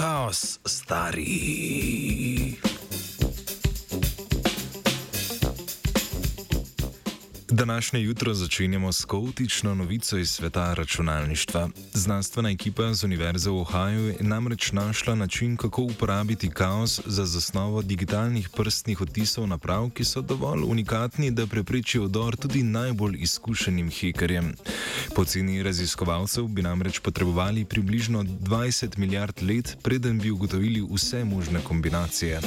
kaos, stari. Današnje jutro začenjamo s kaotično novico iz sveta računalništva. Znanstvena ekipa z Univerze v Ohaju je namreč našla način, kako uporabiti kaos za zasnovo digitalnih prstnih odtisov naprav, ki so dovolj unikatni, da preprečijo odor tudi najbolj izkušenim hekerjem. Po ceni raziskovalcev bi namreč potrebovali približno 20 milijard let, preden bi ugotovili vse možne kombinacije.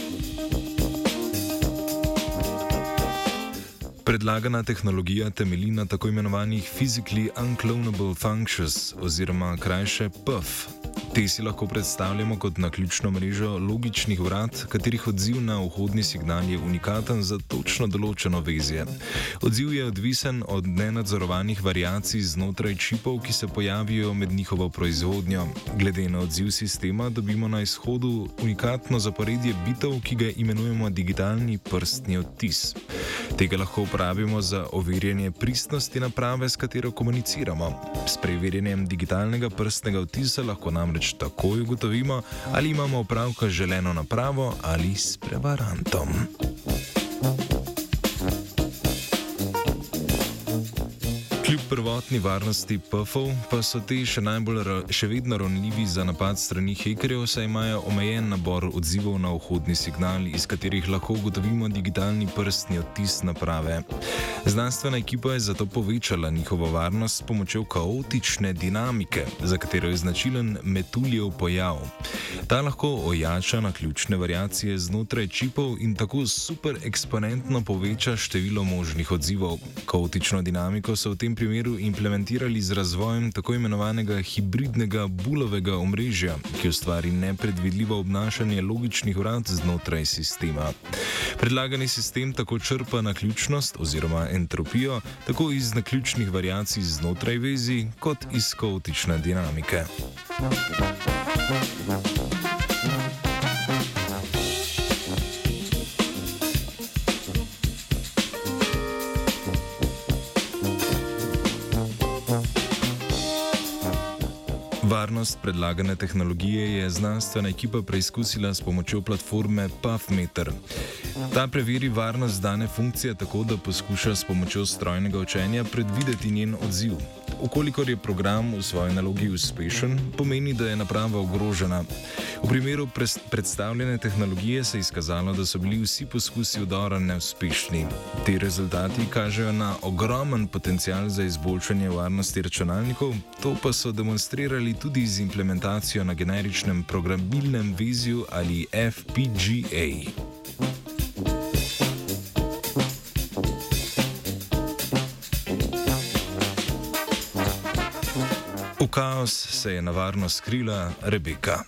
Predlagana tehnologija temelji na tako imenovanih Physically Unclonable Functions oziroma krajše PUF. Te si lahko predstavljamo kot naključno mrežo logičnih vrat, katerih odziv na vhodni signal je unikaten za točno določeno vezje. Odziv je odvisen od nenadzorovanih variacij znotraj čipov, ki se pojavijo med njihovo proizvodnjo. Glede na odziv sistema dobimo na izhodu unikatno zaporedje bitov, ki ga imenujemo digitalni prstni odtis. Tega lahko uporabimo za overjanje pristnosti naprave, s katero komuniciramo. S preverjanjem digitalnega prstnega odtisa lahko namreč takoj ugotovimo, ali imamo opravka z želeno napravo ali s prevarantom. Kljub prvotni varnosti PUF-ov pa so ti še, najbolj, še vedno ronljivi za napad strani hekerjev, saj imajo omejen nabor odzivov na vhodni signal, iz katerih lahko ugotovimo digitalni prstni odtis naprave. Znanstvena ekipa je zato povečala njihovo varnost s pomočjo kaotične dinamike, za katero je značilen metuljev pojav. Ta lahko ojača na ključne variacije znotraj čipov in tako super eksponentno poveča število možnih odzivov. Kaotično dinamiko so v tem primeru implementirali z razvojem tako imenovanega hibridnega bulovega omrežja, ki ustvari nepredvidljivo obnašanje logičnih vrat znotraj sistema. Predlagani sistem tako črpa naključnost oziroma entropijo tako iz naključnih variacij znotraj vezi kot iz kaotične dinamike. Varnost predlagane tehnologije je znanstvena ekipa preizkusila s pomočjo platforme PuffMeter. Ta preveri varnost dane funkcije tako, da poskuša s pomočjo strojnega učenja predvideti njen odziv. Ukolikor je program v svoji nalogi uspešen, pomeni, da je naprava ogrožena. V primeru predstavljene tehnologije se je izkazalo, da so bili vsi poskusi udora neuspešni. Ti rezultati kažejo na ogromen potencial za izboljšanje varnosti računalnikov, to pa so demonstrirali tudi z implementacijo na generičnem programabilnem viziju ali FPGA. V kaos se je na varno skrila Rebeka.